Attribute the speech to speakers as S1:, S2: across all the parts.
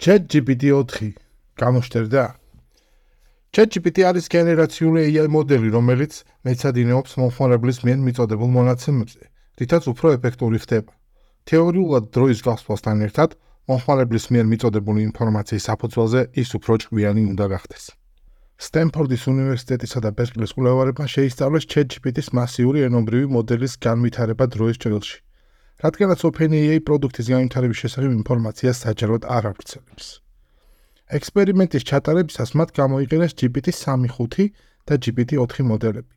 S1: ChatGPT 4 გამოშტერდა? ChatGPT არის გენერაციული AI მოდელი, რომელიც მეცადინეობს მომხმარებლის მიერ მიწოდებულ მონაცემებზე, რითაც უფრო ეფექტური ხდება. თეორიულად დროის გასვლასთან ერთად, მომხმარებლის მიერ მიწოდებული ინფორმაციის საფუძველზე ის უფრო ჭკვიანი უნდა გახდეს. სტენფორდის უნივერსიტეტისა და ბერკლის კვლევარებმა შეისწავლეს ChatGPT-ის მასიური ენობრივი მოდელის განვითარება დროის ჭრილში. რადგანაც OpenAI პროდუქტის განვითარების შესახებ ინფორმაციას საჯაროდ არ აღწევს. ექსპერიმენტის ჩატარებისას მათ გამოიყენეს GPT-3.5 და GPT-4 მოდელები.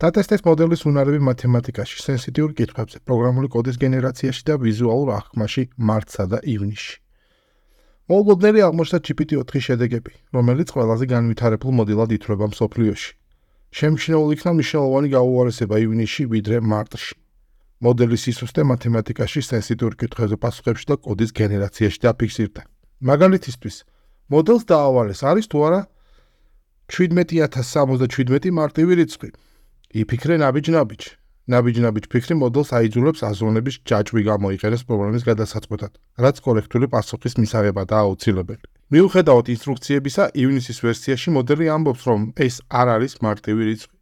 S1: დატესტეს მოდელის უნარები მათემატიკაში, სენსიტიურ კითხვებზე, პროგრამული კოდის გენერაციაში და ვიზუალურ აღქმაში მარტსა და ივნისში. მოლოდნელი აღმოჩნდა GPT-4 შედეგები, რომელიც ყველაზე განვითარებულ მოდელად ითვლება მსოფლიოში. შემჩნეულ იქნა მნიშვნელოვანი გაუარესება ივნისში ვიდრე მარტში. მოდელის სისუსტე მათემატიკაში სენსიტიურ კითხვებზე პასუხებში და კოდის გენერაციაში დაფიქსირდა. მაგალითისთვის, მოდელს დაავალეს არის თუ არა 17077 მარტივი რიცხვი. იფიქრე ნაბიჯ-ნაბიჯ. ნაბიჯ-ნაბიჯ ფიქრი მოდელს აიძულებს აზროვნების ჯაჭვი გამოიყენოს პრობლემის გადასაწყვეტად, რაც კორექტული პასუხის მისაღებადაა აუცილებელი. მიუხედავად ინსტრუქციებისა, ივნისის ვერსიაში მოდელი ამბობს, რომ ეს არ არის მარტივი რიცხვი.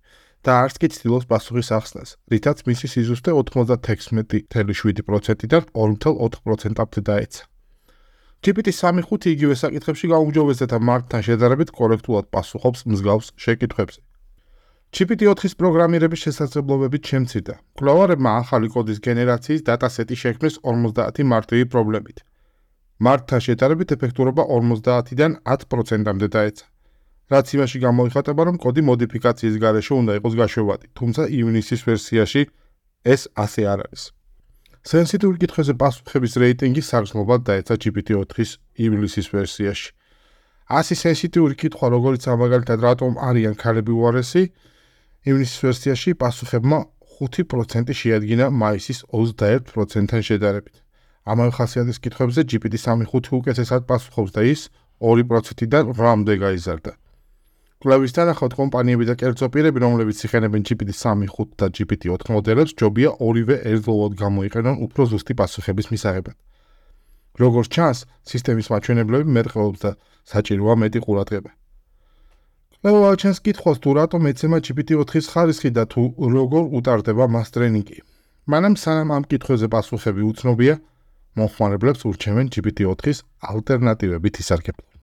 S1: და არც კი ცდილობს პასუხის ახსნას, რითაც მისი სიზუსტე 96.7%-დან 2.4%-ამდე დაეცა. GPT-3.5 იგივე საკითხებში გაუმჯობესდა და მარკთან შედარებით კორექტულად პასუხობს მსგავს შეკითხვებზე. GPT-4-ის პროგრამირების შესაძლებლობებით შემცირდა. კვლევარებმა ახალი კოდის გენერაციის დატასეტი შექმნეს 50 მარტივი პრობლემით. მარკთან შედარებით ეფექტურობა 50-დან 10%-ამდე დაეცა. რაც იმაში გამოიხატება, რომ კოდი მოდიფიკაციის გარეშე უნდა იყოს გაშვებადი, თუმცა ივნისის ვერსიაში ეს ასე არ არის. სენსიტიურ კითხვებზე პასუხების რეიტინგი საგრძნობლად დაეცა GPT-4-ის ივნისის ვერსიაში. ასი სენსიტიური კითხვა, როგორიც ამაგალითად რატომ არიან ქალები უარესი, ივნისის ვერსიაში პასუხებმა 5% შეადგინა მაისის 21%-თან შედარებით. ამავე ხასიათის კითხვებზე GPT-3.5 უკეთესად პასუხობს და ის 2%-დან 8-მდე გაიზარდა. კვლევის თანახმად კომპანიები და კერძო პირები, რომლებიც იხენებენ GPT-3.5 და GPT-4 მოდელებს, ჯობია ორივე ერთდროულად გამოიყენონ უფრო ზუსტი პასუხების მისაღებად. როგორც ჩანს, სისტემის მაჩვენებლები მეტყველობს და საჭიროა მეტი ყურადღება. კვლევა ჩანს კითხავს თუ რატომ ეცემა GPT-4-ის ხარისხი და თუ როგორ უტარდება მას ტრენინგი. მანამ სანამ ამ კითხვებზე პასუხები უცნობია, მომხმარებლებს ურჩევენ GPT-4-ის ალტერნატივებით ისარგებლონ.